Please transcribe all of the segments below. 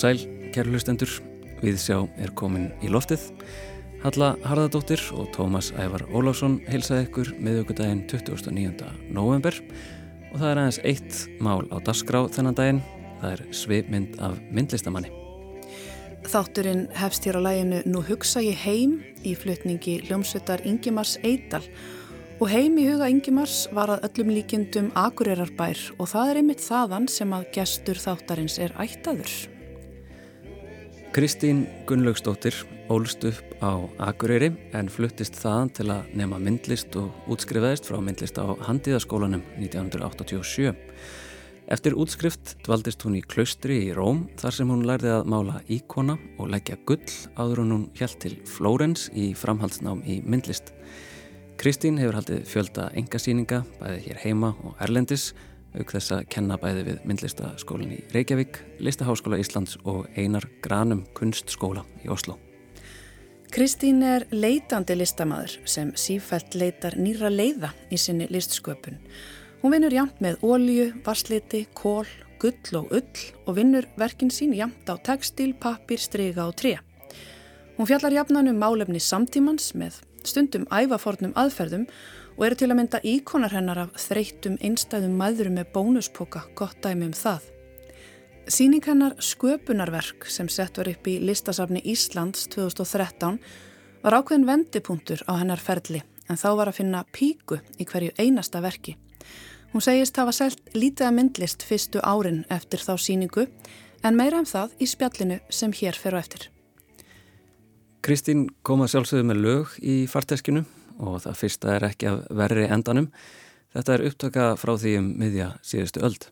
Sæl, kæru hlustendur, við sjá er komin í loftið. Halla Harðardóttir og Tómas Ævar Ólásson heilsaði ykkur meðugudaginn 29. november og það er aðeins eitt mál á dasgrá þennan daginn, það er svipmynd af myndlistamanni. Þátturinn hefst hér á læginu Nú hugsa ég heim í flutningi hljómsveitar Ingimars Eidal og heim í huga Ingimars var að öllum líkindum akureyrar og það er einmitt þaðan sem að gestur þáttarins er ættaður. Kristín Gunnlaugstóttir ólst upp á Akureyri en fluttist þaðan til að nema myndlist og útskrifaðist frá myndlist á Handiðaskólanum 1987. Eftir útskrift dvaldist hún í klaustri í Róm þar sem hún lærði að mála íkona og leggja gull áður hún hjælt til Flórens í framhaldsnám í myndlist. Kristín hefur haldið fjölda engasýninga bæði hér heima og Erlendis auk þess að kenna bæði við myndlistaskólinn í Reykjavík, Listaháskóla Íslands og Einar Granum kunstskóla í Oslo. Kristín er leitandi listamæður sem sífælt leitar nýra leiða í sinni listsköpun. Hún vinnur jamt með ólju, varsliti, kól, gull og ull og vinnur verkin sín jamt á textil, pappir, strega og tre. Hún fjallar jafnan um málefni samtímans með stundum ævafornum aðferðum og eru til að mynda íkonar hennar af þreytum einstæðum maðurum með bónuspoka, gott dæmi um það. Sýning hennar Sköpunarverk sem sett var upp í listasafni Íslands 2013 var ákveðin vendipunktur á hennar ferli en þá var að finna píku í hverju einasta verki. Hún segist hafa selt lítið að myndlist fyrstu árin eftir þá síningu en meira um það í spjallinu sem hér fer á eftir. Kristín kom að sjálfsögðu með lög í farteskinu og það fyrsta er ekki af verri endanum. Þetta er upptöka frá því um miðja síðustu öld.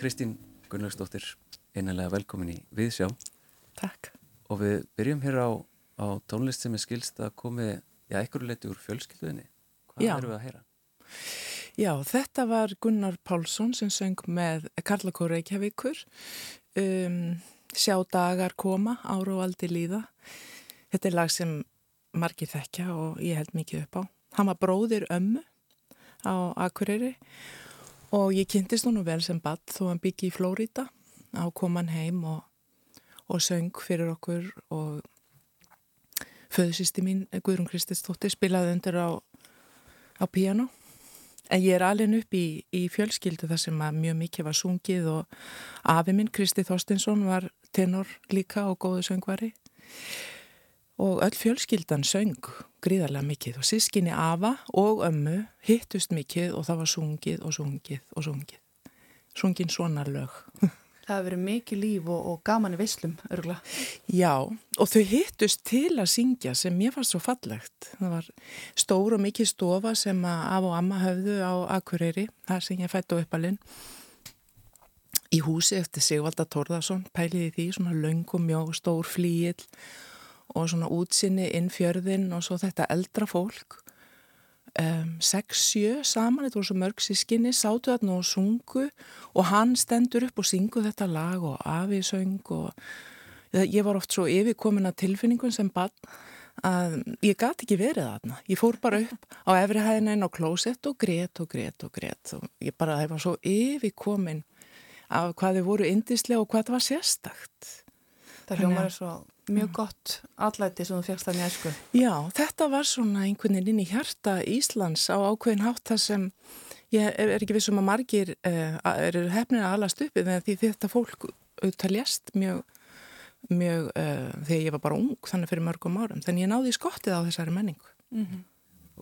Kristín Gunnlaugsdóttir, einanlega velkomin í Viðsjá. Takk. Og við byrjum hér á, á tónlist sem er skilst að komi, já, ekkur leiti úr fjölskylduðinni. Hvað já. erum við að heyra? Já, þetta var Gunnar Pálsson sem söng með Karlakóra Reykjavíkur. Um, sjá dagar koma, ára og aldi líða. Þetta er lag sem margir þekkja og ég held mikið upp á. Hann var bróðir ömmu á Akureyri og ég kynntist hún vel sem bad þó hann byggi í Flórida á koman heim og, og söng fyrir okkur og föðsýsti mín Guðrún Krististóttir spilaði undir á, á piano en ég er alveg upp í, í fjölskyldu þar sem mjög mikið var sungið og afi minn Kristi Þorstinsson var tenor líka og góðu söngvari. og öll fjölskyldan söng gríðarlega mikið og sískinni afa og ömmu hittust mikið og það var sungið og sungið og sungið. Sungin svona lög. Það hefur verið mikið líf og, og gaman í visslum, örgla. Já, og þau hittust til að syngja sem mér fannst svo fallegt. Það var stór og mikið stofa sem af og amma höfðu á Akureyri, þar sem ég fættu uppalinn. Í húsi eftir Sigvalda Tórðarsson pæliði því svona og mjög stór flíill og svona útsinni inn fjörðin og svo þetta eldra fólk. Um, sex, sjö saman þetta voru svo mörg sískinni, sátu þarna og sungu og hann stendur upp og syngu þetta lag og afisöng og ég var oft svo yfirkomin að tilfinningun sem bann að ég gæti ekki verið þarna. Ég fór bara upp á efrihæðina inn á klósett og greitt og greitt og greitt og ég bara, það var svo yfirkomin af hvað þau voru indislega og hvað það var sérstakt. Það hljómar er svo mjög gott allæti sem þú fegst þannig að sko. Já, þetta var svona einhvern veginn inn í hjarta Íslands á ákveðin hátt þar sem ég er, ekki vissum að margir uh, eru hefnir að alast uppi því þetta fólk auðvitað lést mjög, mjög uh, þegar ég var bara ung þannig fyrir mörgum árum þannig ég náði skottið á þessari menningu. Mm -hmm.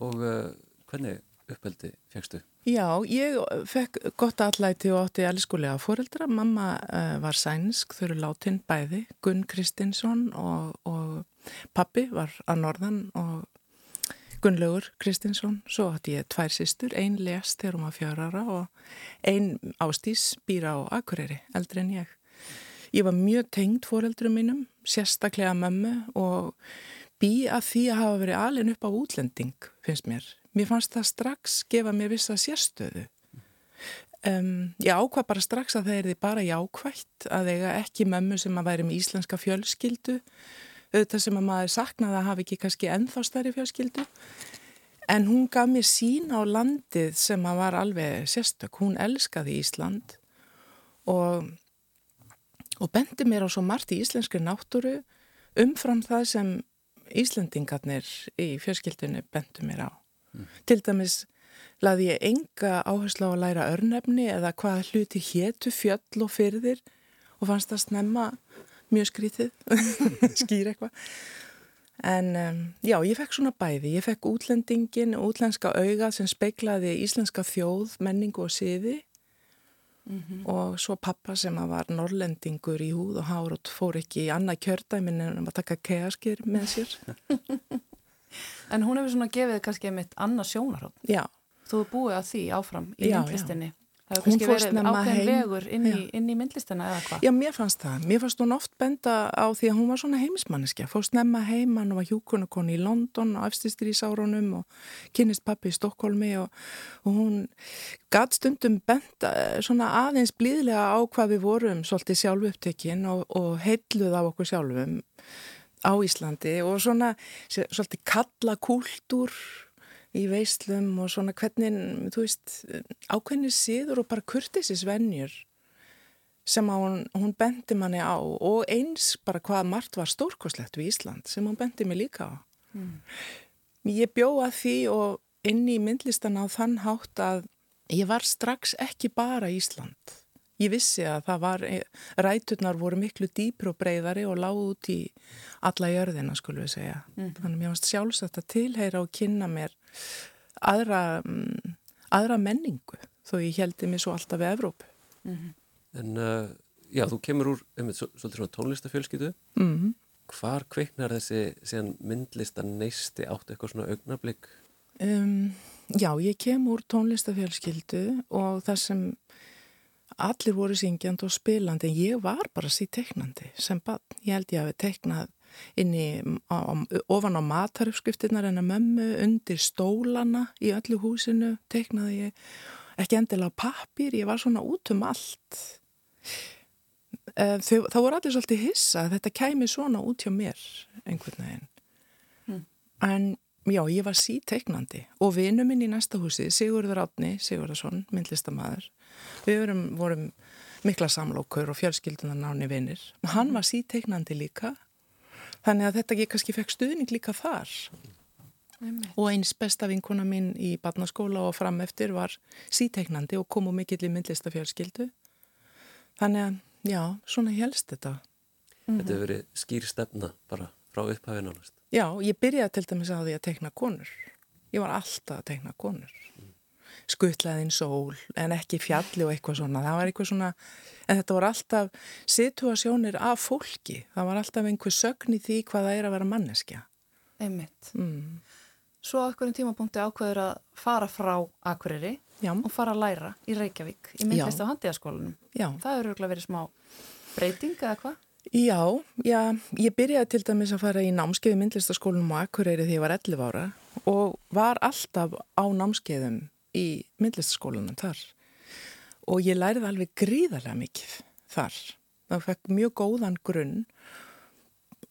Og uh, hvernig uppeldi fegstu? Já, ég fekk gott allæti og átti allskulega fóreldra. Mamma uh, var sænsk, þau eru látin bæði, Gunn Kristinsson og, og pappi var að norðan og Gunnlaugur Kristinsson. Svo átti ég tvær sýstur, einn lest þegar hún var fjárara og einn ástís býra á Akureyri, eldri en ég. Ég var mjög tengd fóreldrum mínum, sérstaklega mömmu og bý að því að hafa verið alin upp á útlending, finnst mér mér fannst það strax gefa mér vissa sérstöðu. Um, ég ákvað bara strax að það er því bara jákvægt að eiga ekki mömmu sem að væri með íslenska fjölskyldu, auðvitað sem að maður saknaði að hafa ekki kannski ennþá stærri fjölskyldu, en hún gaf mér sín á landið sem að var alveg sérstök, hún elskaði Ísland og, og bendi mér á svo margt í íslenski náttúru umfram það sem Íslendingarnir í fjölskyldinu bendu mér á. Mm. Til dæmis laði ég enga áherslu á að læra örnefni eða hvað hluti héttu fjöll og fyrðir og fannst það snemma mjög skrítið, skýr eitthvað. En um, já, ég fekk svona bæði. Ég fekk útlendingin, útlenska auga sem speiklaði íslenska þjóð, menningu og siði mm -hmm. og svo pappa sem var norrlendingur í húð og hár og fór ekki í annað kjördæmin en að taka keaskir með sér. En hún hefur svona gefið kannski einmitt annað sjónarhótt. Já. Þú hefur búið að því áfram í myndlistinni. Það hefur kannski verið ákveðin vegur inn í, inn í myndlistina eða hvað? Já, mér fannst það. Mér fannst hún oft benda á því að hún var svona heimismanneskja. Fóst nefna heimann og var hjúkunarkonni í London og efstistir í Sárunum og kynist pappi í Stokkólmi og, og hún gatt stundum benda svona aðeins blíðlega á hvað við vorum svolítið sjálfu upptekinn og, og heitluð á okkur sjálfum á Íslandi og svona svolítið kalla kúltúr í veislum og svona hvernig, þú veist, ákveðni síður og bara kurtisis vennjur sem hún, hún bendi manni á og eins bara hvað margt var stórkoslegt við Ísland sem hún bendi mig líka á. Mm. Ég bjóða því og inn í myndlistan á þann hátt að ég var strax ekki bara Ísland ég vissi að það var, ræturnar voru miklu dýpr og breyðari og lág út í alla jörðina skulum við segja. Mm. Þannig að mér varst sjálfsagt að tilheyra og kynna mér aðra, um, aðra menningu þó ég heldi mér svo alltaf við Evrópu. Mm -hmm. En uh, já, þú kemur úr um, svolítið svona tónlistafjölskytu. Mm -hmm. Hvar kveiknar þessi myndlista neisti átt eitthvað svona augnablík? Um, já, ég kem úr tónlistafjölskyldu og það sem allir voru syngjand og spilandi en ég var bara síð teiknandi sem bann. Ég held ég að við teiknað inni á, ofan á mataröfskriftinnar en að mömmu undir stólana í öllu húsinu teiknaði ég ekki endilega pappir, ég var svona út um allt. Eh, þau, þá voru allir svolítið hissa að þetta kæmi svona út hjá mér einhvern veginn. Mm. En já, ég var síteiknandi og vinnu minn í næsta húsi, Sigurður Átni, Sigurðarsson, myndlistamæður, við vorum, vorum mikla samlókur og fjölskyldunar náni vinnir. Hann var síteiknandi líka, þannig að þetta ég kannski fekk stuðning líka þar. Einmitt. Og eins besta vinkona minn í barnaskóla og fram eftir var síteiknandi og kom úr mikill í myndlistafjölskyldu. Þannig að, já, svona helst þetta. Þetta hefur verið skýr stefna bara frá upphafinn ánast. Já, ég byrjaði til dæmis á því að teikna konur. Ég var alltaf að teikna konur. Skuttlaðinn sól, en ekki fjalli og eitthvað svona. Það var eitthvað svona, en þetta voru alltaf situasjónir af fólki. Það var alltaf einhver sögn í því hvað það er að vera manneskja. Einmitt. Mm. Svo á einhverjum tímapunkti ákveður að fara frá Akureyri Já. og fara að læra í Reykjavík í myndlist á handíðaskólanum. Það eru verið smá breyting eða hvað? Já, já, ég byrjaði til dæmis að fara í námskeiði myndlistaskólunum á Akureyri þegar ég var 11 ára og var alltaf á námskeiðum í myndlistaskólunum þar. Og ég læriði alveg gríðarlega mikið þar. Það fekk mjög góðan grunn.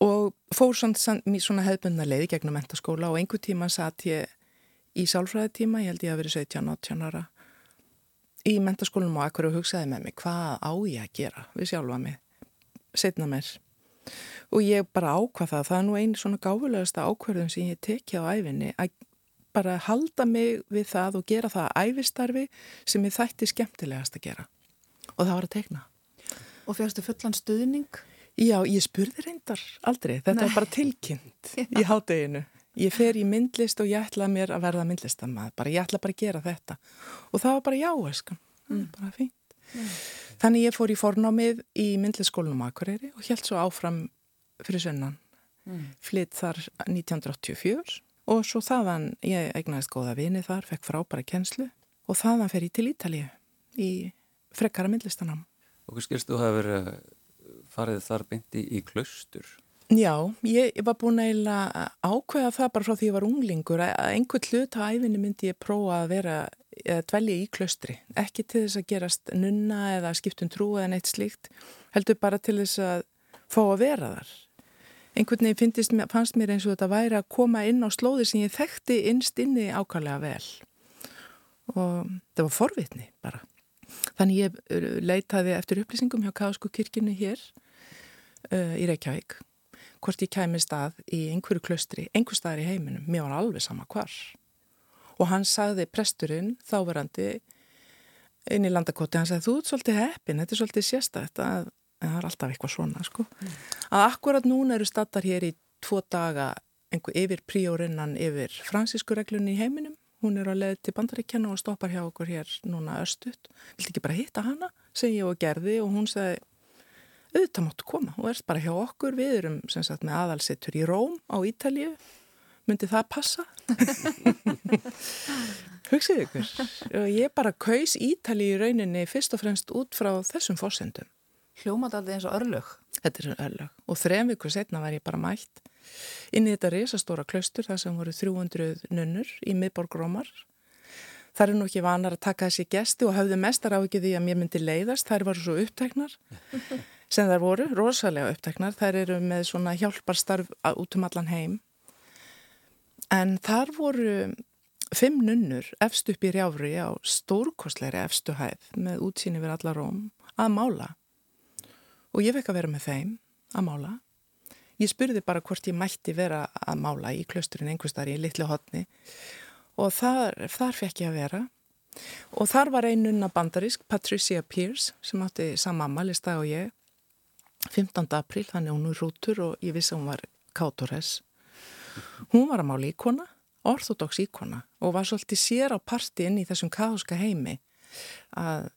Og fór svona, hefðbundna leiði gegnum mentaskóla og einhver tíma satt ég í sálfræðitíma, ég held ég að verið 17-18 ára í mentaskólunum á Akureyri og hugsaði með mig hvað á ég að gera við sjálfa mig setna mér og ég bara ákvað það, það er nú einu svona gáfulegasta ákverðum sem ég tekja á æfinni að bara halda mig við það og gera það æfistarfi sem ég þætti skemmtilegast að gera og það var að tekna. Og fyrstu fullan stuðning? Já, ég spurði reyndar aldrei, þetta Nei. er bara tilkynnt í hátteginu. Ég fer í myndlist og ég ætla mér að verða myndlistamað, bara ég ætla bara að gera þetta og það var bara já, eskan, mm. bara fínt. Mm. Þannig ég fór í fornámið í myndliskólinum Akureyri og held svo áfram fyrir sönnan. Mm. Flytt þar 1984 og svo þaðan ég egnaðist góða vini þar, fekk frábæra kjenslu og þaðan fer ég til Ítalið í frekkara myndlistanám. Og skilst þú hafa verið farið þar beinti í klaustur? Já, ég var búin að ákveða það bara frá því ég var unglingur að einhvern hlut á æfinni myndi ég prófa að vera dvelja í klöstri, ekki til þess að gerast nunna eða skiptum trú eða neitt slíkt, heldur bara til þess að fá að vera þar. Einhvern veginn fannst mér eins og þetta væri að koma inn á slóði sem ég þekkti innst inni ákallega vel. Og það var forvitni bara. Þannig ég uh, leitaði eftir upplýsingum hjá Kásku kirkinu hér uh, í Reykjavík hvort ég kæmi stað í einhverju klöstri, einhver staðar í heiminum, mér var alveg sama hvar. Og hann sagði presturinn þáverandi inn í landakoti, hann sagði þú ert svolítið heppin, þetta er svolítið sérstætt að það er alltaf eitthvað svona sko mm. að akkurat núna eru stattar hér í tvo daga einhver yfir príórinnan yfir fransískureglunni í heiminum hún er á leið til bandaríkjana og stoppar hjá okkur hér núna östut vilti ekki bara hitta hana, segi ég og gerði og hún segi auðvitað máttu koma og erst bara hjá okkur við erum sem sagt með aðalsettur í Róm á Ítalju myndi það passa? Hugsið ykkur. Ég bara kaus Ítali í rauninni fyrst og fremst út frá þessum fórsendum. Hljómat aldrei eins og örlög? Þetta er örlög. Og þrejum vikur setna var ég bara mætt inn í þetta risastóra klaustur þar sem voru 300 nunnur í miðborg Rómar. Það er nú ekki vanar að taka þessi gesti og hafði mestar á ekki því að mér myndi leiðast. Það var svo uppteknar sem þær voru, rosalega uppteknar. Þær eru með svona hjálparstarf út um allan heim En þar voru fimm nunnur efst upp í rjáfri á stórkostleiri efstu hæð með útsýni við alla róm að mála. Og ég fekk að vera með þeim að mála. Ég spurði bara hvort ég mætti vera að mála í klösturinn einhverstaðar í litlu hotni og þar, þar fekk ég að vera. Og þar var ein nunna bandarisk, Patricia Pierce, sem átti samamma, lista og ég, 15. april, þannig hún er rútur og ég vissi að hún var kátoress. Hún var að mála íkona, orthodox íkona og var svolítið sér á parti inn í þessum kaðuska heimi að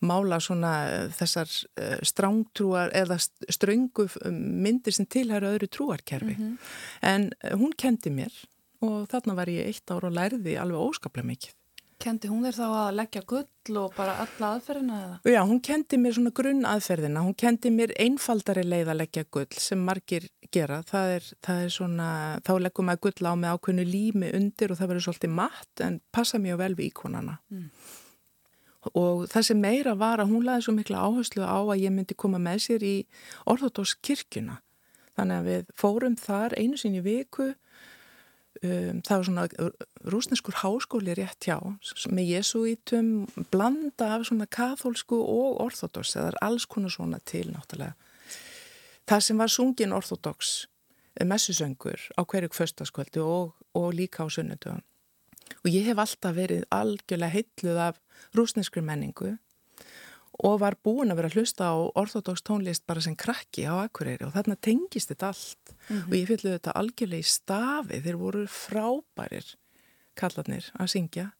mála svona eh, þessar eh, strángtrúar eða ströngu myndir sem tilhæra öðru trúarkerfi. Mm -hmm. En eh, hún kendi mér og þarna var ég eitt ára og lærði alveg óskaplega mikið. Kendi hún þér þá að leggja gull og bara alla aðferðina eða? Já, hún kendi mér svona grunn aðferðina, hún kendi mér einfaldari leið að leggja gull sem margir gera. Það er, það er svona, þá leggum maður gull á með ákveðnu lími undir og það verður svolítið matt en passa mjög vel við íkonana. Mm. Og það sem meira var að hún laði svo mikla áherslu á að ég myndi koma með sér í orðotóks kirkuna. Þannig að við fórum þar einu sinni viku. Um, það var svona rúsneskur háskóli rétt hjá með jesuítum blanda af svona kathólsku og orthodox það er alls konar svona til náttúrulega. Það sem var sungin eh, messusöngur á hverju kvöstaskvöldu og, og líka á sunnudöðum og ég hef alltaf verið algjörlega heitluð af rúsneskri menningu og var búin að vera að hlusta á orthodox tónlist bara sem krakki á Akureyri og þarna tengist þetta allt. Mm -hmm. og ég fylgði þetta algjörlega í stafi. Þeir voru frábærir kallarnir að syngja.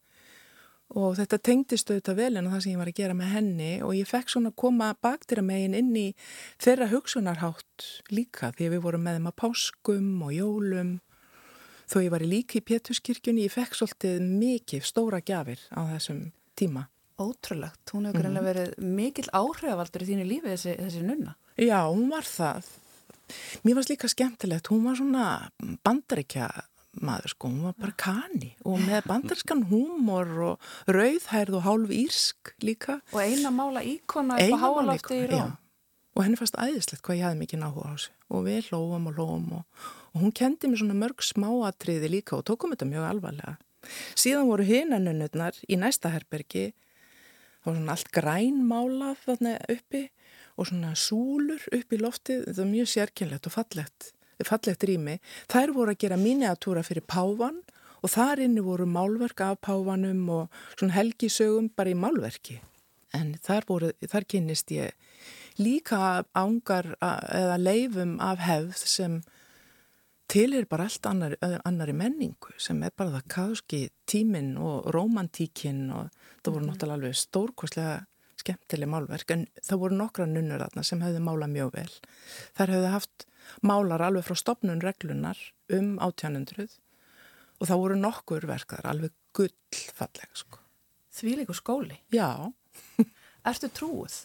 Og þetta tengdist auðvitað vel en það sem ég var að gera með henni. Og ég fekk svona að koma baktýra megin inn í þeirra hugsunarhátt líka því að við vorum með þeim að páskum og jólum þó ég var líka í Péturskirkjunni ég fekk svolítið mikið stóra gafir á þessum tíma Ótrúlegt, hún hefur greinlega mm. verið mikill áhrifavaldur í þínu lífi þessi, þessi nunna. Já, hún var það. Mér varst líka skemmtilegt, hún var svona bandaríkja maður sko, hún var bara kani og með bandarískan húmor og rauðhærð og hálf írsk líka. Og eina mála íkona eitthvað háalofti í róm. Og henni fannst æðislegt hvað ég hafði mikið náhuga á sig og við hlófum og hlófum og, og hún kendi mér svona mörg smáatriði líka og tókum þetta mjög alvarlega. Síðan voru hinanunutnar í næsta herbergi það var svona allt grænmálað þarna uppi og svona súlur uppi í loftið, þetta var mjög sérkynlegt og fallegt, fallegt rými. Þær voru að gera miniatúra fyrir pávan og þar inni voru málverk af pávanum og svona helgisögum bara í málverki. En þar, voru, þar kynist ég líka ángar eða leifum af hefð sem til er bara allt annari, annari menningu sem er bara það káski tíminn og romantíkinn og það voru mhm. náttúrulega alveg stórkoslega skemmtileg málverk en það voru nokkra nunnur þarna sem hefði málað mjög vel. Þar hefði haft málar alveg frá stopnun reglunar um 1800 og það voru nokkur verkar alveg gullfallega sko. Því líku skóli? Já. Erstu trúið?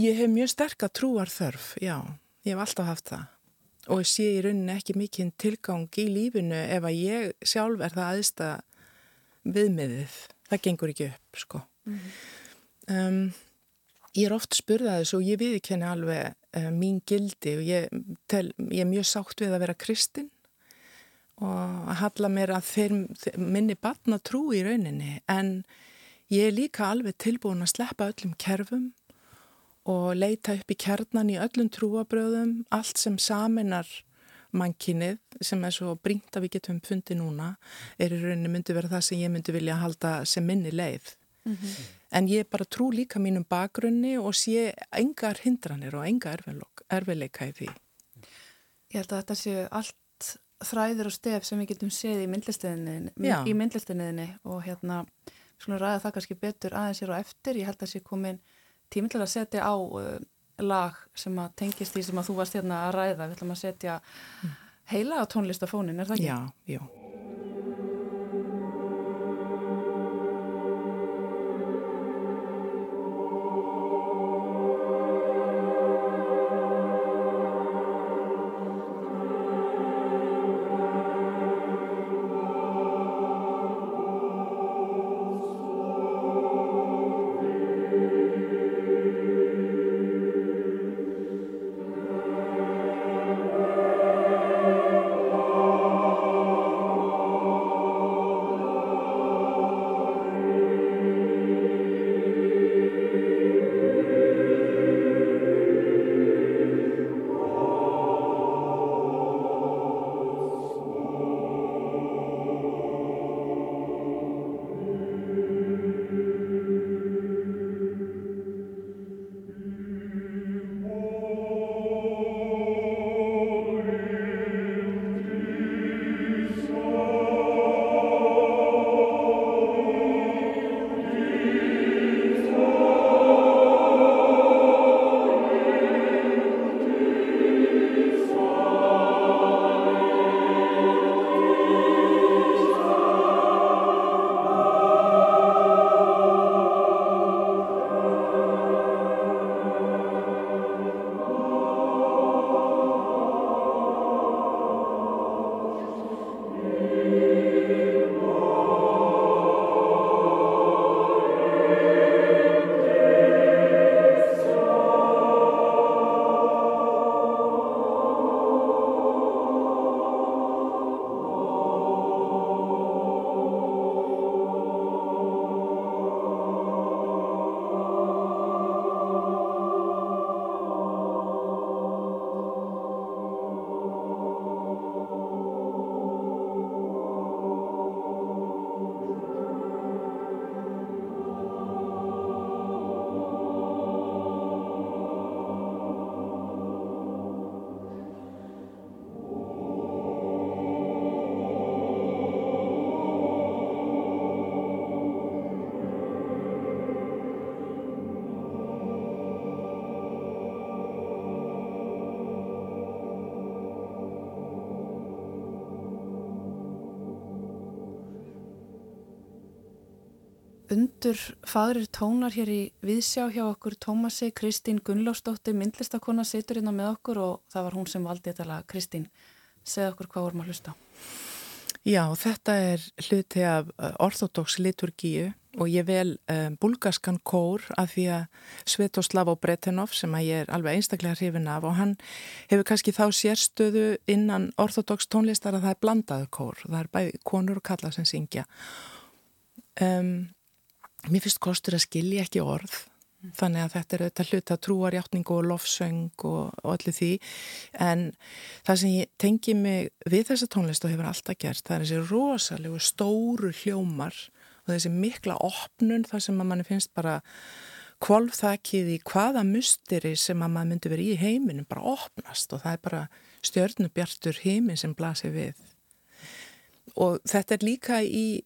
Ég hef mjög sterk að trúar þörf, já. Ég hef alltaf haft það og sé í rauninni ekki mikinn tilgang í lífinu ef að ég sjálf er það aðsta viðmiðið. Það gengur ekki upp, sko. Mm -hmm. um, ég er oft spurðað þessu og ég viðkenni alveg uh, mín gildi og ég, tel, ég er mjög sátt við að vera kristinn og að halla mér að þeir minni batna trú í rauninni en ég er líka alveg tilbúin að sleppa öllum kerfum og leita upp í kjarnan í öllum trúabröðum, allt sem saminar mannkinnið sem er svo brínt að við getum fundið núna er í rauninni myndi vera það sem ég myndi vilja halda sem minni leið. Mm -hmm. En ég bara trú líka mínum bakgrunni og sé engar hindranir og enga erfileika í því. Ég held að þetta séu allt þræður og stef sem við getum séð í myndlistinniðinni og hérna svona ræða það kannski betur aðeins hér og eftir. Ég held að það sé komin tímilega að setja á uh, lag sem að tengist því sem að þú varst hérna að ræða, við ætlum að setja mm. heila á tónlistafónin, er það ekki? Já, já. Undur fagrir tónar hér í viðsjá hjá okkur Tómasi, Kristín Gunnlásdóttir, myndlistakona, situr hérna með okkur og það var hún sem valdi þetta lag. Kristín, segð okkur hvað vorum að hlusta á. Já, þetta er hluti af uh, orthodox liturgíu og ég vel um, bulgarskan kór af því að Svetoslav og Bretenov sem að ég er alveg einstaklega hrifin af og hann hefur kannski þá sérstöðu innan orthodox tónlistar að það er blandaðu kór. Það er bæði konur og kalla sem syngja. Um, mér finnst kostur að skilja ekki orð þannig að þetta er auðvitað hluta trúarjáttning og lofsöng og, og allir því. En það sem ég tengi mig við þessa tónlist og hefur alltaf gert það er þessi rosalegu stóru hljómar og þessi mikla opnun þar sem að manni finnst bara kvolvþakkið í hvaða musteri sem að maður myndi verið í heiminum bara opnast og það er bara stjörnubjartur heimin sem blasir við. Og þetta er líka í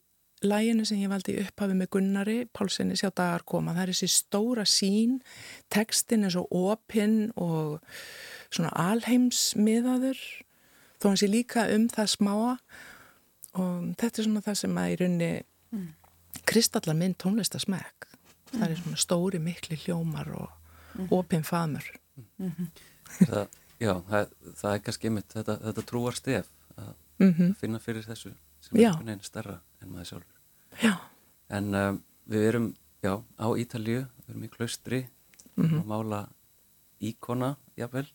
læginu sem ég valdi upphafi með Gunnari Pálssoni sjá dagar koma. Það er þessi stóra sín, tekstin er svo opinn og svona alheimsmiðaður þó hans er líka um það smáa og þetta er svona það sem að í raunni mm. kristallar minn tónlistasmæk. Mm. Það er svona stóri mikli hljómar og mm. opinn famur. -hmm. Það, já, það, það er kannski yfir þetta, þetta trúar stef að -hmm. finna fyrir þessu sem já. er einhvern veginn starra en maður sjálfur. Já. En um, við erum, já, á Ítalju, við erum í klaustri mm -hmm. að mála íkona, jável.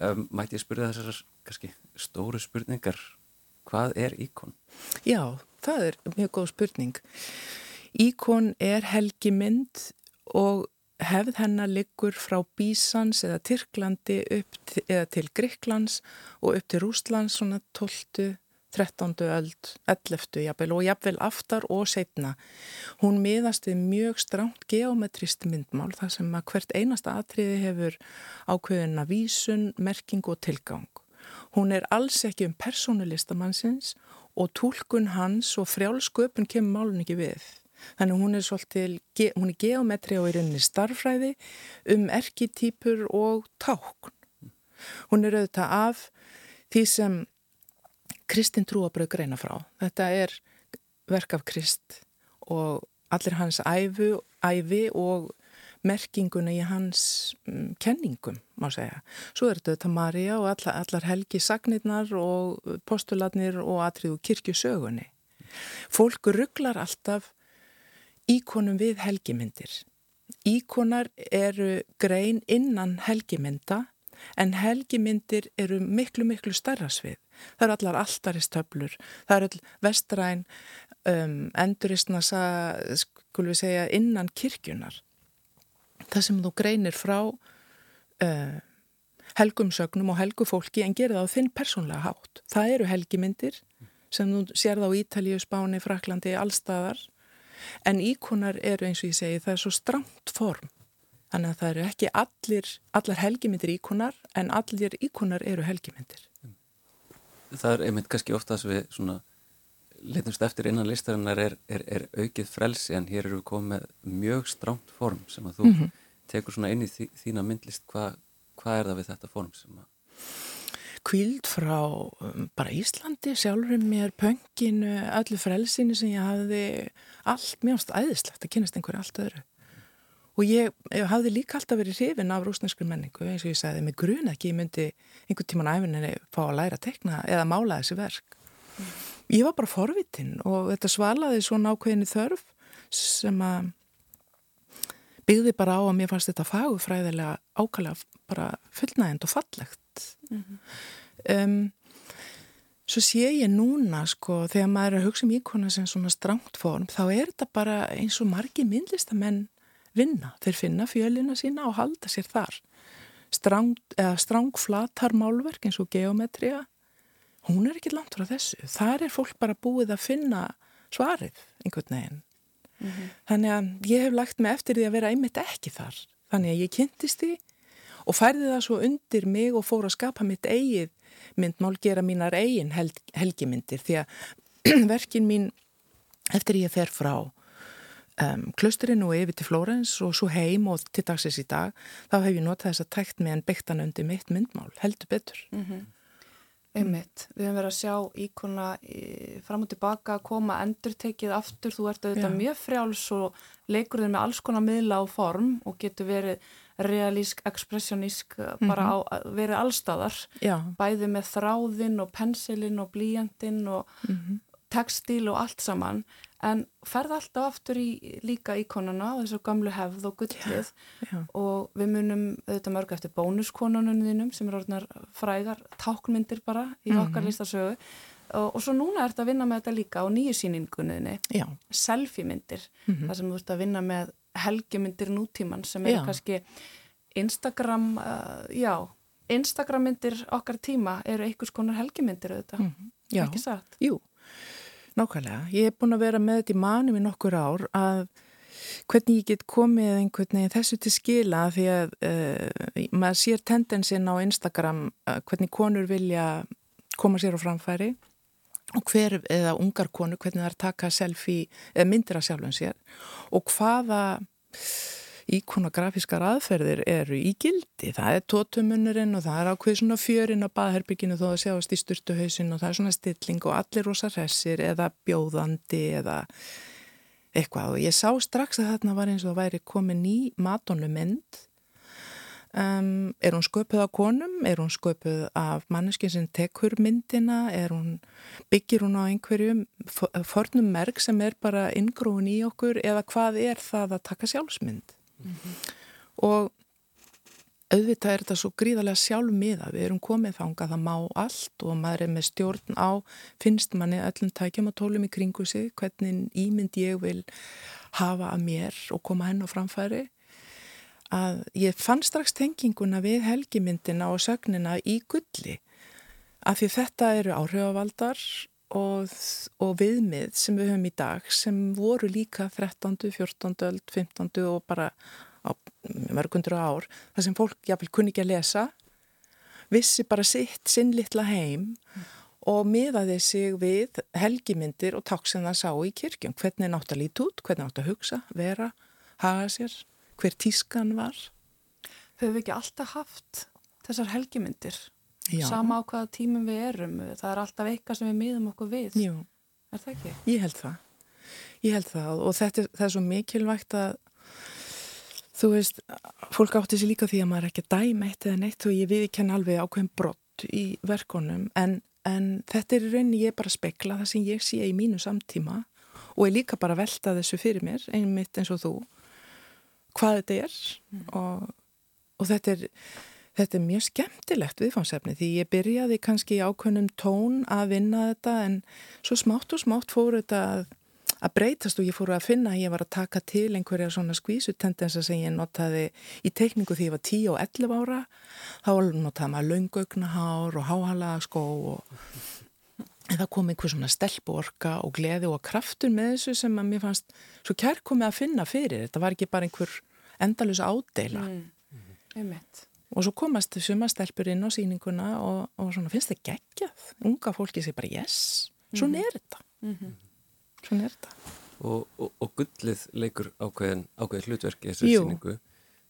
Um, mætti ég spyrja þessar kannski stóru spurningar, hvað er íkon? Já, það er mjög góð spurning. Íkon er helgi mynd og hefð hennar liggur frá Bísans eða Tyrklandi upp til, eða til Gríklands og upp til Rúslands svona 12. 13. öld, 11. jafnvel og jafnvel aftar og setna. Hún miðast við mjög stránt geometrist myndmál þar sem að hvert einasta atriði hefur ákveðina vísun, merking og tilgang. Hún er alls ekki um personulistamannsins og tólkun hans og frjálsköpun kemur málun ekki við. Þannig hún er svolítið, hún er geometri og í rauninni starfræði um erkitýpur og tákn. Hún er auðvitað af því sem Kristinn trúabröð greina frá. Þetta er verk af Krist og allir hans æfu, æfi og merkinguna í hans um, kenningum, má segja. Svo er þetta Maria og allar, allar helgi sagnirnar og postulatnir og atriðu kirkjusögunni. Fólk rugglar alltaf íkonum við helgimyndir. Íkonar eru grein innan helgimynda en helgimyndir eru miklu, miklu starra svið. Það eru allar alltaristöflur, það eru all vestræn um, enduristna, skulum við segja, innan kirkjunar. Það sem þú greinir frá uh, helgumsögnum og helgufólki en gerir það á þinn persónlega hátt. Það eru helgimyndir sem þú sér það á Ítalíu, Spáni, Fraklandi, allstaðar. En íkonar eru eins og ég segi, það er svo stramt form. Þannig að það eru ekki allir, allar helgimyndir íkonar en allir íkonar eru helgimyndir. Það er einmitt kannski ofta sem við svona litumst eftir innan listarinnar er, er, er aukið frelsi en hér eru við komið með mjög strámt form sem að þú mm -hmm. tekur svona inn í þí, þína myndlist. Hvað hva er það við þetta form sem að Kvíld frá um, bara Íslandi, sjálfur mér, pönginu, öllu frelsinu sem ég hafði. Allt mjög æðislegt að kynast einhverju allt öðru og ég, ég hafði líka alltaf verið hrifin af rúsneskur menningu eins og ég sagði með grun ekki ég myndi einhvern tíman æfininni fá að læra að tekna eða mála þessi verk mm. ég var bara forvitin og þetta svalaði svona ákveðinni þörf sem að byggði bara á að mér fannst þetta fagufræðilega ákvæmlega bara fullnægend og fallegt mm -hmm. um, svo sé ég núna sko þegar maður er að hugsa um íkona sem svona strangt form þá er þetta bara eins og margi myndlistamenn vinna. Þeir finna fjölina sína og halda sér þar. Strang, strangflatar málverk eins og geometria, hún er ekki langt frá þessu. Þar er fólk bara búið að finna svarið einhvern veginn. Mm -hmm. Þannig að ég hef lagt mig eftir því að vera einmitt ekki þar. Þannig að ég kynntist því og færði það svo undir mig og fór að skapa mitt eigið myndmál, gera mínar eigin hel helgimyndir því að verkin mín eftir ég fer frá um, klusturinn og yfir til Flórens og svo heim og til dagsins í dag þá hef ég notað þess að tækt með en beigtan undir mitt myndmál, heldur betur mm -hmm. Einmitt, við höfum verið að sjá íkona fram og tilbaka, koma endurtekið aftur, þú ert auðvitað Já. mjög frjáls og leikur þér með alls konar miðla á form og getur verið realísk, ekspressionísk, -hmm. bara mhm. á, verið allstæðar, bæði með þráðinn og pensilinn og blíjandinn og mm -hmm. Textil og allt saman, en ferð alltaf aftur í líka íkonuna, þessu gamlu hefð og gullið já, já. og við munum auðvitað mörg eftir bónuskonunum sem er orðinar frægar, tákmyndir bara í mm -hmm. okkar listasögu og, og svo núna ert að vinna með þetta líka á nýju síningunniðni, selfie myndir, mhm. þar sem þú ert að vinna með helgimyndir nútíman sem er kannski Instagram, uh, já Instagram myndir okkar tíma eru einhvers konar helgimyndir auðvitað, mm -hmm. já, ekki satt? Jú, nákvæmlega. Ég hef búin að vera með þetta í manum í nokkur ár að hvernig ég get komið einhvern veginn þessu til skila því að uh, maður sér tendensin á Instagram uh, hvernig konur vilja koma sér á framfæri og hver, eða ungar konu, hvernig það er taka selfie, eða myndir að sjálfum sér og hvaða íkonografískar aðferðir eru í gildi. Það er tótumunurinn og það er ákveð svona fjörinn á baðherbygginu þó að sjáast í styrtuhausin og það er svona stilling og allir rosa hressir eða bjóðandi eða eitthvað. Og ég sá strax að þarna var eins og það væri komið ný matónumynd Um, er hún sköpuð á konum, er hún sköpuð af manneskin sem tekur myndina, hún, byggir hún á einhverjum fornum merk sem er bara inngróðun í okkur? Eða hvað er það að taka sjálfsmynd mm -hmm. og auðvitað er þetta svo gríðarlega sjálfmiða, við erum komið þanga það má allt og maður er með stjórn á finnst manni öllum tækjum og tólum í kringu sig, hvernig ímynd ég vil hafa að mér og koma henn á framfæri að ég fann strax tenginguna við helgimyndina og sögnina í gulli af því þetta eru áhrifavaldar og, og viðmið sem við höfum í dag sem voru líka 13., 14., 15. og bara á mörgundur ár þar sem fólk jáfnvel kunni ekki að lesa vissi bara sitt sinn litla heim mm. og miðaði sig við helgimyndir og takk sem það sá í kirkjum hvernig nátt að líti út, hvernig nátt að hugsa, vera, haga sér hver tískan var. Höfum við ekki alltaf haft þessar helgimyndir? Já. Sama á hvaða tímum við erum. Það er alltaf eitthvað sem við miðum okkur við. Jú. Er það ekki? Ég held það. Ég held það og þetta er, það er svo mikilvægt að þú veist, fólk átti sér líka því að maður er ekki dæm eitt eða neitt og ég við ekki henni alveg ákveðin brott í verkonum en, en þetta er rauninni ég bara spekla það sem ég sé í mínu samtíma og ég líka bara velta þessu fyrir mér einmitt eins og þú hvað þetta er mm. og, og þetta er Þetta er mjög skemmtilegt viðfáðsefni því ég byrjaði kannski í ákveðnum tón að vinna þetta en svo smátt og smátt fór þetta að, að breytast og ég fór að finna að ég var að taka til einhverja svona skvísutendensa sem ég notaði í teikningu því ég var 10 og 11 ára. Þá notaði maður laungaugnahár og háhalaskó og en það kom einhver svona stelporka og gleði og kraftur með þessu sem að mér fannst svo kærkomið að finna fyrir. Þetta var ekki bara einhver endalus ádela mm. mm. Og svo komast suma stelpur inn á síninguna og, og svona finnst það geggjað unga fólki sé bara yes svona mm. er þetta mm -hmm. svona er þetta og, og, og gullið leikur ákveðin ákveðin hlutverk í þessu Jú. síningu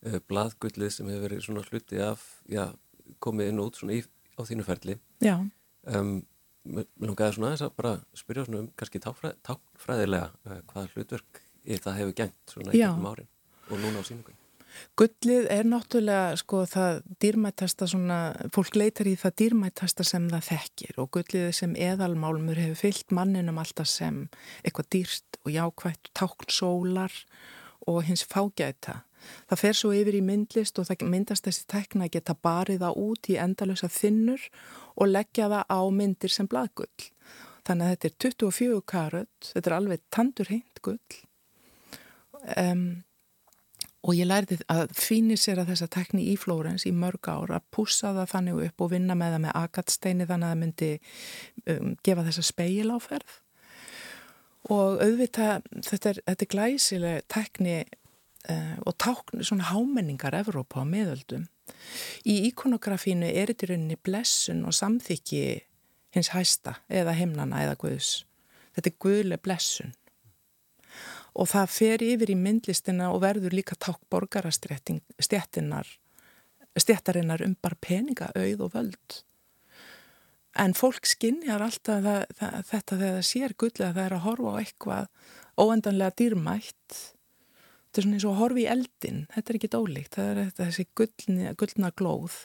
eh, bladgullið sem hefur verið svona hluti af já, komið inn út svona í, á þínu ferli já um, mér langaði svona þess að bara spyrja svona um kannski táfræðilega uh, hvaða hlutverk það hefur gengt svona í gegnum árin og núna á síningunni? Gullið er náttúrulega sko það dýrmættasta svona, fólk leitar í það dýrmættasta sem það þekkir og gullið sem eðalmálmur hefur fyllt manninum alltaf sem eitthvað dýrst og jákvægt, tákn sólar og hins fágæta. Það fer svo yfir í myndlist og það myndast þessi tekna að geta barið það út í endalösa þinnur og leggja það á myndir sem bladgull. Þannig að þetta er 24 karöld, þetta er alveg tandurheint gull. Um, og ég lærði að að þessa tekni í Flórens í mörg ár að pússa það þannig upp og vinna með það með agatsteini þannig að það myndi um, gefa þessa speil áferð og auðvitað þetta er, þetta er glæsileg tekni uh, og tákn svona hámenningar Evrópa á miðöldum. Í ikonografínu er þetta í rauninni blessun og samþykki hins hæsta eða heimnana eða guðs. Þetta er guðle blessun og það fer yfir í myndlistina og verður líka takk borgarastjættinar stjættarinnar um bara peninga, auð og völd. En fólk skinnjar alltaf það, það, þetta þegar það sér gullið að það er að horfa á eitthvað óendanlega dýrmætt. Þetta er svona eins og að horfa í eldin þetta er ekki dólíkt, það er þessi gullna, gullna glóð.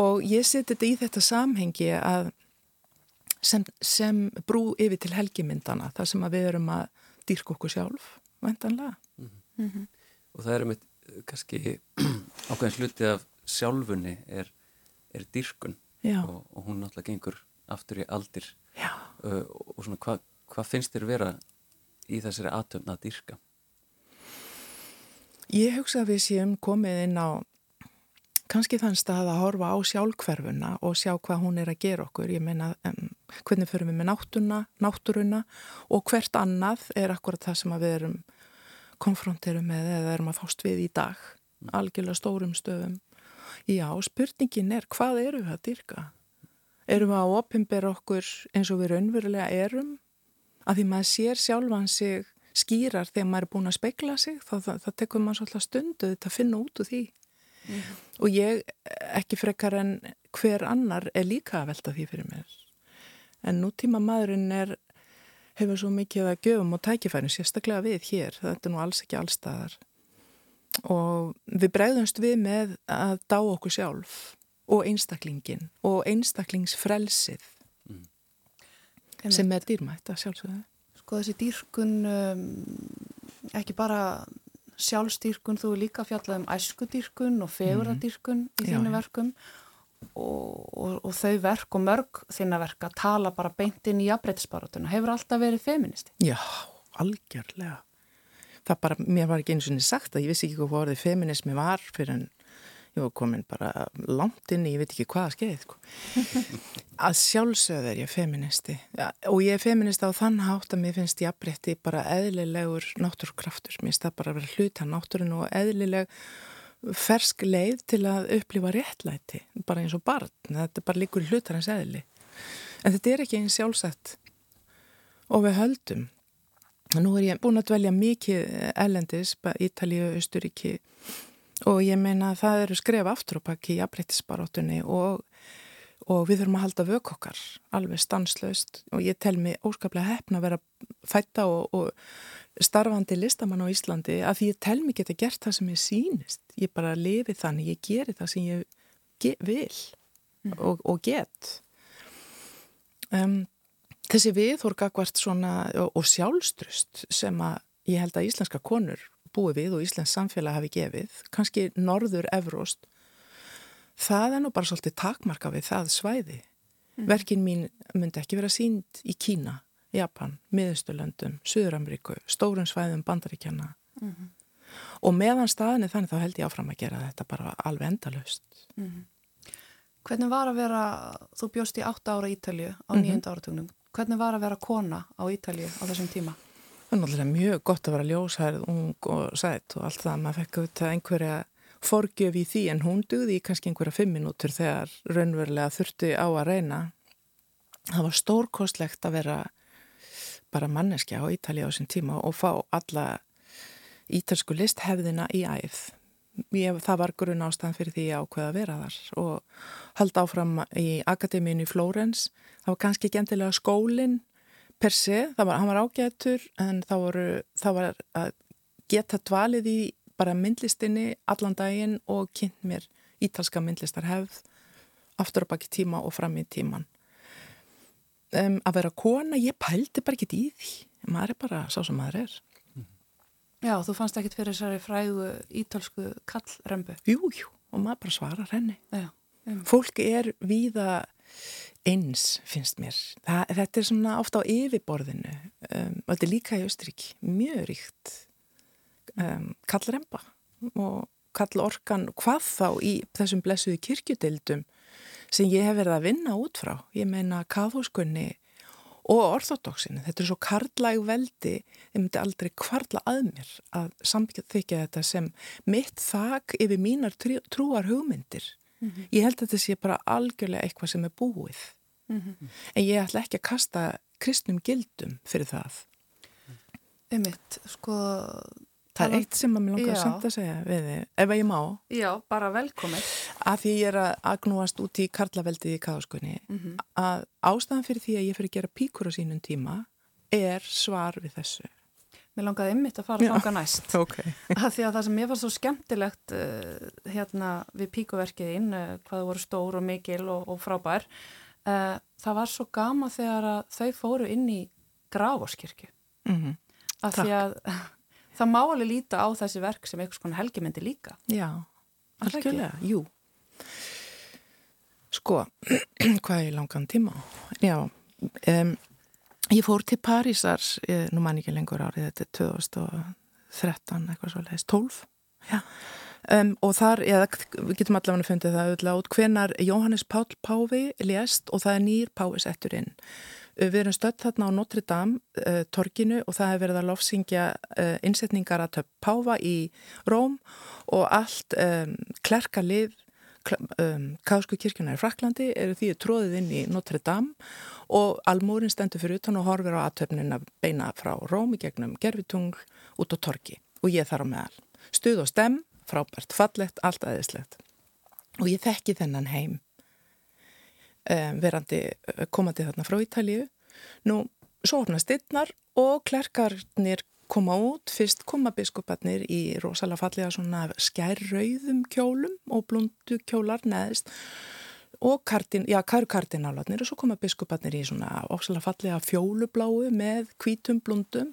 Og ég seti þetta í þetta samhengi að sem, sem brú yfir til helgimyndana þar sem við erum að dýrka okkur sjálf vendanlega mm -hmm. mm -hmm. og það er með kannski ákveðin sluti af sjálfunni er, er dýrkun og, og hún náttúrulega gengur aftur í aldir uh, og svona hvað hva finnst þér vera í þessari atöfn að dýrka? Ég hugsa að við séum komið inn á kannski þann stað að horfa á sjálfkverfuna og sjá hvað hún er að gera okkur. Ég meina um, hvernig förum við með náttúruna, náttúruna og hvert annað er akkurat það sem við erum konfronterum með eða erum að fást við í dag. Algjörlega stórum stöðum. Já, spurningin er hvað eru við að dyrka? Erum við að opimbera okkur eins og við raunverulega erum? Af því maður sér sjálfan sig skýrar þegar maður er búin að speikla sig, þá, tekur maður svolítið stundu þetta að finna út úr því. Mm. Og ég, ekki frekar en hver annar, er líka að velta því fyrir mér. En nútíma maðurinn er, hefur svo mikið að göfum og tækifærin, sérstaklega við hér, þetta er nú alls ekki allstaðar. Og við bregðumst við með að dá okkur sjálf og einstaklingin og einstaklingsfrelsið mm. sem er dýrmætt að sjálfsögða. Sko þessi dýrkun, um, ekki bara sjálfstýrkun, þú er líka fjallað um æskudýrkun og feguradýrkun í þínu verkum og, og, og þau verk og mörg þína verk að tala bara beint inn í jafnbreytisbaratuna. Hefur alltaf verið feministi? Já, algjörlega. Það bara, mér var ekki eins og niður sagt að ég vissi ekki hvað orðið feminismi var fyrir en ég var komin bara langt inn í, ég veit ekki hvaða skeið sko. að sjálfsögð er ég feministi ja, og ég er feministi á þann hátt að mér finnst ég aðbreytti bara eðlilegur náttúrkraftur, mér finnst það bara að vera hluta náttúrun og eðlileg fersk leið til að upplifa réttlæti, bara eins og barn. Þetta bara líkur hlutar hans eðli. En þetta er ekki eins sjálfsett og við höldum. Nú er ég búin að dvelja mikið ellendis, Ítalíu, Östuríki og ég meina að það eru skref aftur og pakki í afbreytisbaróttunni og, og við þurfum að halda vök okkar alveg stanslaust. Og ég tel mig óskaplega hefna að vera fætta og, og starfandi listamann á Íslandi að því ég tel mig geta gert það sem ég sínist ég bara lifi þannig, ég geri það sem ég ge vil mm. og, og get. Um, þessi viðhorgakvart svona og sjálfstrust sem að ég held að íslenska konur búið við og Íslands samfélag hafi gefið, kannski norður Evróst, það er nú bara svolítið takmarka við það svæði. Mm. Verkin mín myndi ekki vera sínd í Kína, Japan, Miðusturlöndum, Suður-Ameríku, Stórun svæðum bandaríkjana. Mm -hmm. Og meðan staðinni þannig þá held ég áfram að gera þetta bara alveg endalust. Mm -hmm. Hvernig var að vera, þú bjóst í 8 ára Ítalju á -hmm. nýjönda áratugnum, hvernig var að vera kona á Ítalju á þessum tíma? Það er náttúrulega mjög gott að vera ljósærið, ung og sætt og allt það. Maður fekk auðvitað einhverja forgjöf í því en hún dugði í kannski einhverja fimm minútur þegar raunverulega þurfti á að reyna. Það var stórkostlegt að vera bara manneskja á Ítalja á þessum tíma og fá alla ítalsku listhefðina í æð. Ég, það var grunn ástæðan fyrir því að ákveða að vera þar og halda áfram í Akademínu í Flórens. Það var kannski ekki endilega skólinn per se, var, hann var ágætur en þá voru, það var að geta dvalið í bara myndlistinni allan daginn og kynnt mér ítalska myndlistar hefð aftur á baki tíma og fram í tíman um, að vera kona, ég pældi bara ekki í því. Maður er bara sá sem maður er. Já, þú fannst ekkit fyrir þessari fræðu ítalsku kallrembu? Jú, jú, og maður bara svarar henni. Já, um. Fólk er víða eins finnst mér. Það, þetta er svona ofta á yfirborðinu um, og þetta er líka í Östurík mjög ríkt um, kallremba og kallorkan hvað þá í þessum blessuði kirkjudeildum sem ég hef verið að vinna út frá. Ég meina kathóskunni og orðodóksinu. Þetta er svo karlæg veldi, ég myndi aldrei kvarla að mér að samþykja þetta sem mitt þak yfir mínar trúar hugmyndir Mm -hmm. Ég held að þetta sé bara algjörlega eitthvað sem er búið. Mm -hmm. En ég ætla ekki að kasta kristnum gildum fyrir það. Ummitt, sko, Það er eitt sem að mér langar samt að segja við þið, ef ég má. Já, bara velkomið. Að því ég er að agnúast út í karlaveldið í káðskunni, mm -hmm. að ástæðan fyrir því að ég fyrir að gera píkur á sínum tíma er svar við þessu. Mér langaði ymmit að fara þánga næst. Okay. að því að það sem ég var svo skemmtilegt uh, hérna við píkuverkiðinn, uh, hvað voru stór og mikil og, og frábær, uh, það var svo gama þegar þau fóru inn í gráforskirkju. Mm -hmm. Að því að það má alveg líta á þessi verk sem einhvers konar helgimyndi líka. Já, algjörlega, jú. Sko, hvað er langan tíma? Já, um, ég fór til Parísar, ég, nú man ekki lengur árið, þetta er 2013, eitthvað svo leiðist, 12, já. Um, og þar, eða við getum allavega fundið það auðvitað út hvenar Jóhannes Pál Páfi lést og það er nýr Páfi settur inn Við erum stödd þarna á Notre Dame uh, torkinu og það hefur verið að lofsingja uh, innsetningar að töpp páfa í Róm og allt um, klerkalið um, Káðsku kirkjunar í Fraklandi eru því tróðið inn í Notre Dame og almúrin stendur fyrir utan og horfir á aðtöfnin að beina frá Róm í gegnum gerfitungl út á torki og ég þar á meðal. Stuð og stem, frábært, fallett, allt aðeinslegt og ég þekki þennan heim um, verandi eh, komandi þarna frá Ítalíu. Nú, svo orna stittnar og klerkarnir koma út, fyrst koma biskuparnir í rosalega fallega svona skærrauðum kjólum og blundu kjólar neðist og kardin, já, kardinálvarnir og svo koma biskuparnir í svona ósalega fallega fjólubláu með kvítum blundum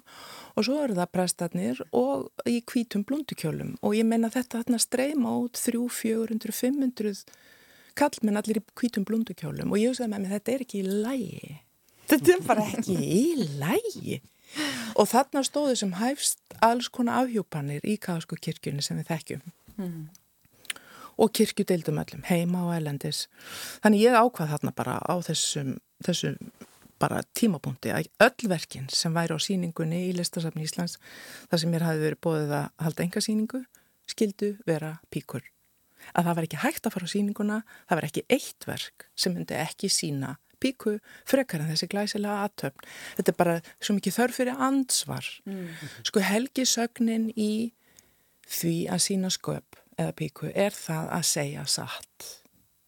og svo eru það prestarnir og í kvítum blundukjólum og ég meina þetta þarna streyma út 3, 400, 500 kallmenn allir í kvítum blundukjólum og ég hugsaði með mig þetta er ekki í lægi þetta er bara ekki í lægi og þarna stóðu sem hæfst alls konar afhjúpanir í Káðsku kirkjunni sem við þekkjum. Mm. og kirkjudeildum öllum heima og elendis þannig ég ákvað þarna bara á þessum, þessum bara tímapunkti að öll verkin sem væri á síningunni í listasafni Íslands þar sem mér hafi verið bóðið að halda enga síningu skildu vera píkur. Að það var ekki hægt að fara á síninguna, það var ekki eitt verk sem myndi ekki sína píku frekar en þessi glæsilega aðtöfn. Þetta er bara svo mikið þörf fyrir ansvar. Mm. Sko helgisögnin í því að sína sköp eða píku er það að segja satt.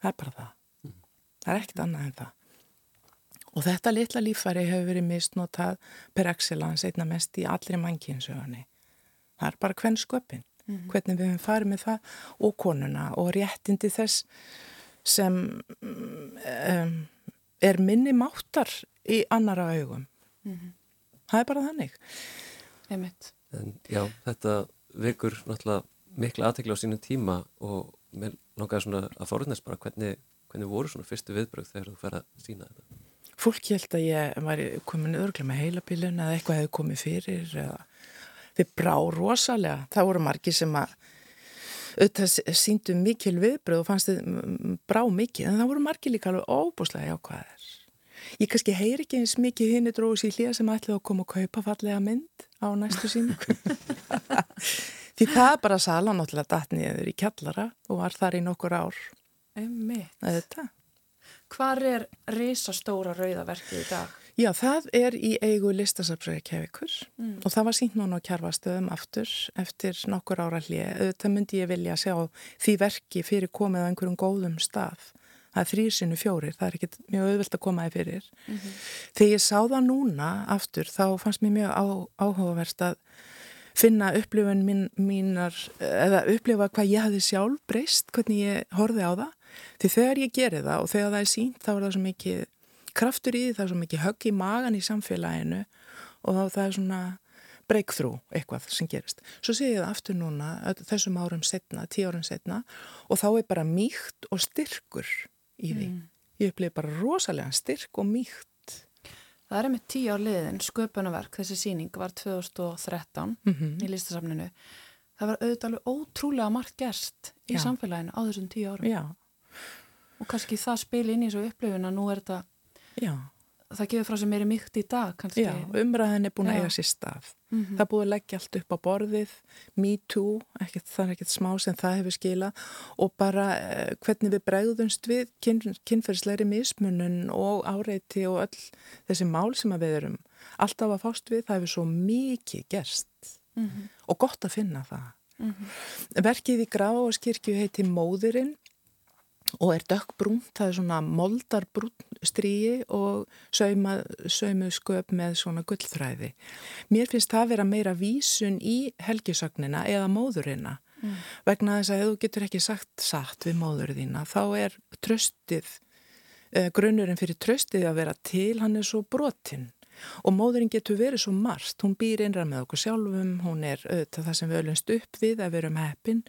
Það er bara það. Mm. Það er ekkert annað en það. Og þetta litla lífæri hefur verið misnotað per excellence einna mest í allri mannkynsögunni. Það er bara hvern sköpinn mm -hmm. hvernig við höfum farið með það og konuna og réttindi þess sem um, er minni máttar í annara augum mm -hmm. það er bara þannig Einmitt. En já, þetta vekur náttúrulega mikla aðtekla á sínum tíma og mér langaði svona að fórðnast bara hvernig, hvernig voru svona fyrstu viðbröð þegar þú fer að sína þetta Fólk held að ég var komin öðruglega með heilapílun eða eitthvað hefði komið fyrir eða þið brá rosalega. Það voru margi sem að auðvitað síndu mikil viðbröð og fannst þið brá mikið en það voru margi líka alveg óbúslega jákvæðar. Ég kannski heyr ekki eins mikið hinn í dróðs í hlýja sem ætlaði að koma og kaupa fallega mynd á næstu síningu. Því það er bara sala náttúrulega datniður í kjallara og var þar í nokkur ár. Einmitt. Hvar er risastóra rauðaverkið í dag? Já, það er í eigu listasafsræði kefikur mm. og það var sínt núna á kjærfastöðum aftur eftir nokkur ára hlið. Það myndi ég vilja sjá því verki fyrir komið á einhverjum góðum stað. Það er þrýrsinu fjórir, það er ekkit mjög auðvilt að koma í fyrir. Mm -hmm. Þegar ég sá það núna aftur þá fannst mér mjög á, áhugaverst að finna upplifun mín, mínar, eða upplifa hvað ég hafi sjálf breyst, hvernig ég horfi á það. Því þegar ég geri það og þegar það er sínt þá er það svo mikið kraftur í því, það er svo mikið högg í magan í samfélaginu og þá það er svona breakthrough eitthvað sem gerist. Svo sé ég það aftur núna þessum árum setna, tíu árum setna og þá er bara mýkt og styrkur í því. Mm. Ég upplifi bara rosalega styrk og mýkt. Það er með tíu ár liðin, sköpunarverk, þessi síning var 2013 mm -hmm. í listasafninu. Það var auðvitað alveg ótrúlega margt gerst í Já. samfélaginu á þessum tíu árum. Já. Og kannski það spil inn í þessu upplifun að nú er þetta Já. Það gefur frá sem meiri mýkt í dag kannski. Já, umræðin er búin að eiga sér stað. Mm -hmm. Það er búin að leggja allt upp á borðið, me too, ekkert, það er ekkert smá sem það hefur skilað og bara eh, hvernig við bregðumst við kyn, kynferðsleiri mismunun og áreiti og öll þessi mál sem við erum alltaf að fást við, það hefur svo mikið gerst mm -hmm. og gott að finna það. Mm -hmm. Verkið í Graváskirkju heiti Móðurinn og er dökkbrúnt, það er svona moldarbrúnt stríi og saumu sköp með svona gullþræði. Mér finnst það að vera meira vísun í helgisögnina eða móðurina mm. vegna þess að ef þú getur ekki sagt satt við móður þína þá er tröstið, eh, grunnurinn fyrir tröstið að vera til, hann er svo brotinn og móðurinn getur verið svo marst, hún býr innra með okkur sjálfum, hún er auðvitað það sem við öllumst upp við að vera um heppin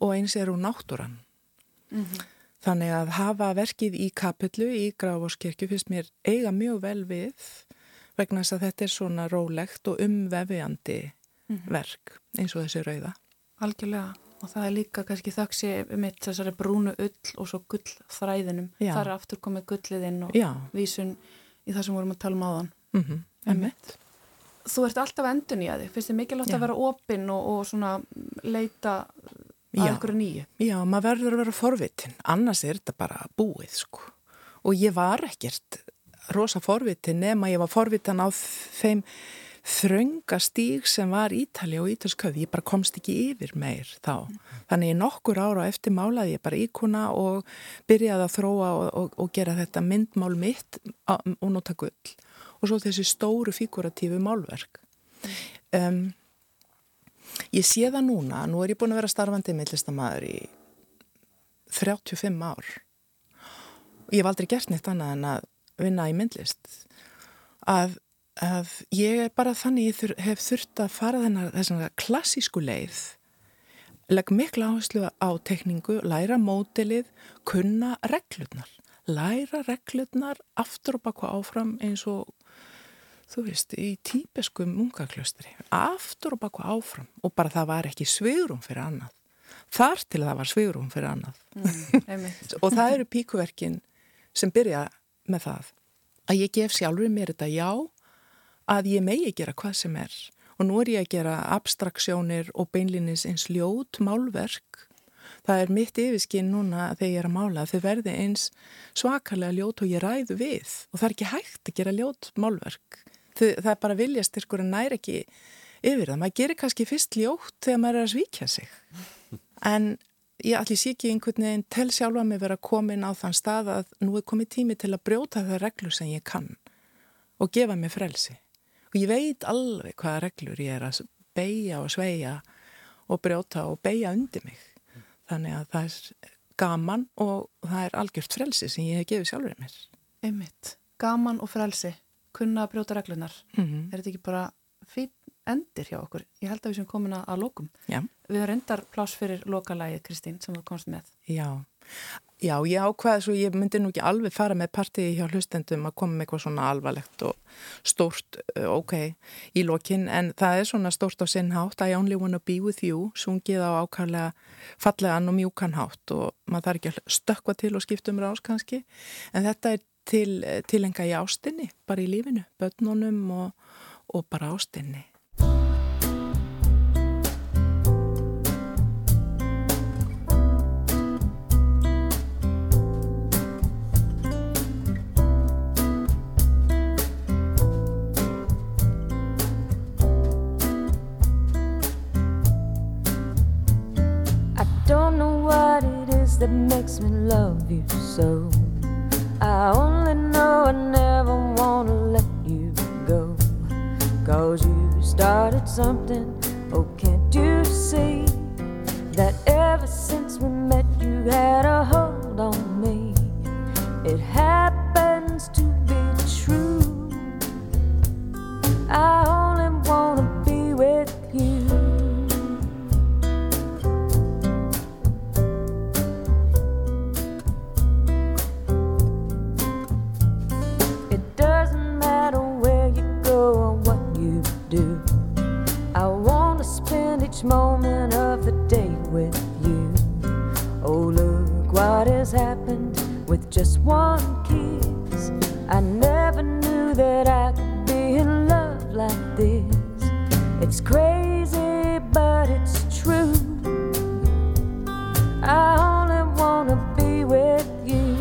og eins er hún náttúran. Mm -hmm. Þannig að hafa verkið í kapillu í Grafórskirkju finnst mér eiga mjög vel við vegna þess að þetta er svona rólegt og umvefjandi mm -hmm. verk eins og þessi rauða. Algjörlega og það er líka kannski þaksi mitt þessari brúnu ull og svo gullþræðinum. Það er aftur komið gulliðinn og Já. vísun í það sem vorum að tala um áðan mm -hmm. Þú ert alltaf endun í að þig finnst þið mikilvægt að vera opinn og, og svona leita að ykkur nýju Já, maður verður að vera forvitin annars er þetta bara búið sko og ég var ekkert rosa forvitin nema ég var forvitin á þeim þrönga stíg sem var Ítali og Ítalsköfi, ég bara komst ekki yfir meir þá. Mm. Þannig í nokkur ára eftir málaði ég bara íkuna og byrjaði að þróa og, og, og gera þetta myndmál mitt og nota gull og svo þessi stóru figuratífu málverk. Um, ég sé það núna, nú er ég búin að vera starfandi meðlistamæður í 35 ár. Ég hef aldrei gert neitt annað en að vinna í myndlist. Að, að ég er bara þannig, ég þur, hef þurft að fara þennar þessana klassísku leið, legg miklu áherslu á tekningu, læra mótilið, kunna reglurnar. Læra reglurnar aftur og baka áfram eins og þú veist, í típeskum mungaklustri, aftur og baka áfram og bara það var ekki svigurum fyrir annað. Þar til það var svigurum fyrir annað. Mm, og það eru píkuverkin sem byrja með það að ég gef sjálfur mér þetta já að ég megi gera hvað sem er. Og nú er ég að gera abstraksjónir og beinlinis eins ljót málverk. Það er mitt yfirskinn núna þegar ég er að mála þau verði eins svakalega ljót og ég ræðu við. Og það er ekki hægt að gera ljót málverk það er bara viljastyrkur en næri ekki yfir það. Maður gerir kannski fyrst ljótt þegar maður er að svíkja sig. En ég allir sé ekki einhvern veginn tel sjálfa mig vera komin á þann stað að nú er komið tími til að brjóta það reglur sem ég kann og gefa mig frelsi. Og ég veit alveg hvaða reglur ég er að beigja og sveia og brjóta og beigja undir mig. Þannig að það er gaman og það er algjört frelsi sem ég hef gefið sjálfur mér. Einmitt. Gaman og frelsi kunna að brjóta reglunar mm -hmm. er þetta ekki bara fín endir hjá okkur? Ég held að við sem komin að lokum. Já. við höfum reyndar plás fyrir lokalægið Kristín sem þú komst með. Já, já ég ákvaði svo ég myndi nú ekki alveg fara með partíi hjá hlustendum að koma með eitthvað svona alvarlegt og stórt, ok í lokin, en það er svona stórt á sinnhátt I only wanna be with you sungið á ákvæmlega fallegan og mjúkan hátt og maður þarf ekki að stökka til og skipta um rás kannski. En þetta er til, til enga í ástinni, bara í lífinu, börnunum og, og bara ástinni. I don't know what it is that makes me love you so I only know I never wanna let you go. Cause you started something, oh, can't you see? That ever since we met, you had a hold on me. It happens to be true. I with just one kiss. I never knew that I could be in love like this. It's crazy, but it's true. I only wanna be with you.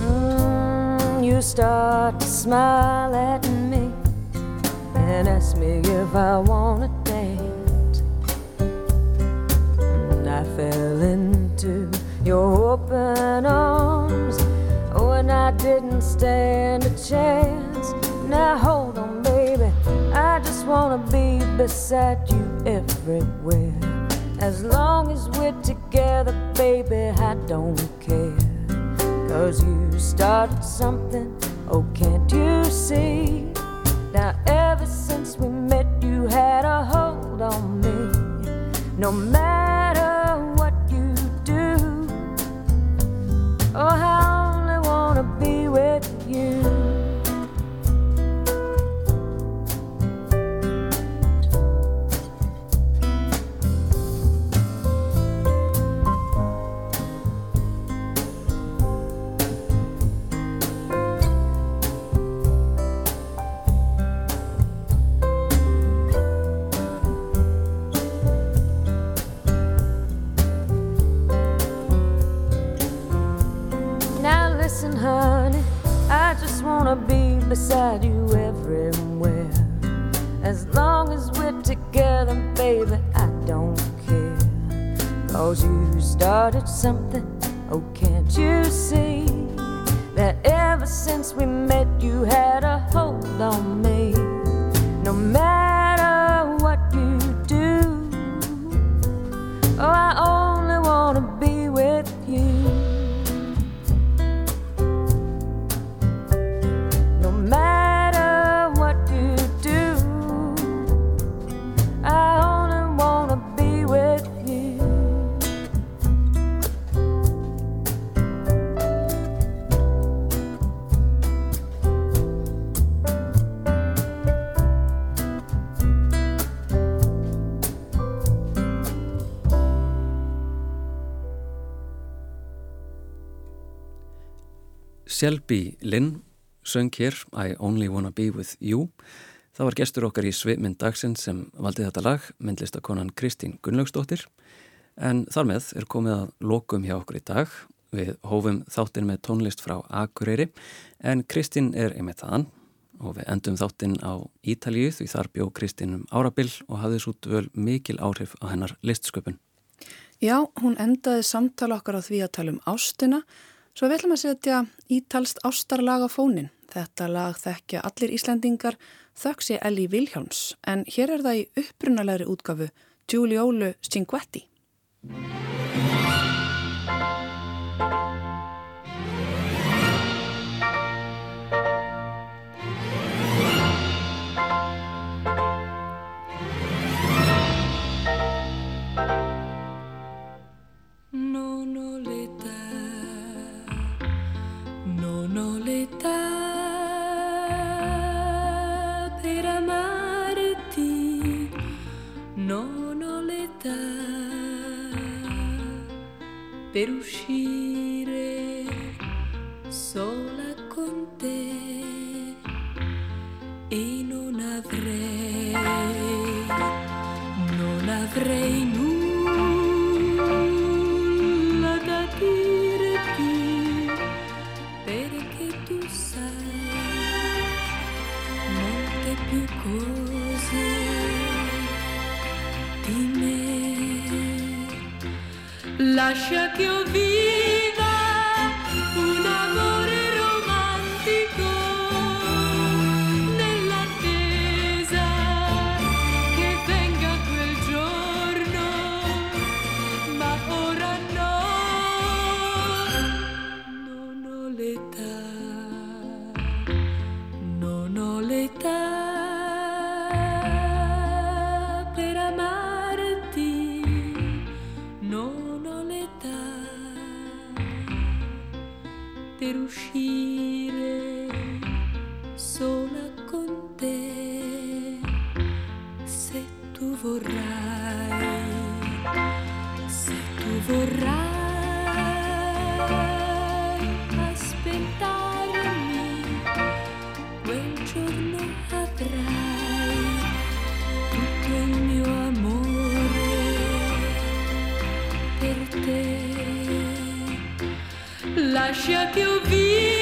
Mm, you start to smile at me if I wanna dance. And I fell into your open arms when I didn't stand a chance. Now hold on, baby, I just wanna be beside you everywhere. As long as we're together, baby, I don't care. Cause you started something, oh, can't you see? Now, had a hold on me. No matter beside you everywhere. As long as we're together, baby, I don't care. Cause you started something, oh, can't you see? That ever since we met, you had a hold on me. No matter Shelby Lynn söng hér I Only Wanna Be With You. Það var gestur okkar í Svipmynd dagsinn sem valdi þetta lag, myndlistakonan Kristín Gunnlaugsdóttir. En þar með er komið að lokum hjá okkur í dag. Við hófum þáttinn með tónlist frá Akureyri en Kristín er einmitt þaðan og við endum þáttinn á Ítalíu því þar bjó Kristín um árabill og hafði svo dvöl mikil áhrif á hennar listsköpun. Já, hún endaði samtala okkar á því að tala um ástina Svo við ætlum að setja ítalst ástarlag á fónin. Þetta lag þekkja allir Íslandingar þöksi Eli Vilhjáns en hér er það í upprunalegri útgafu Giuliolo Cinquetti. Per acha que eu vi?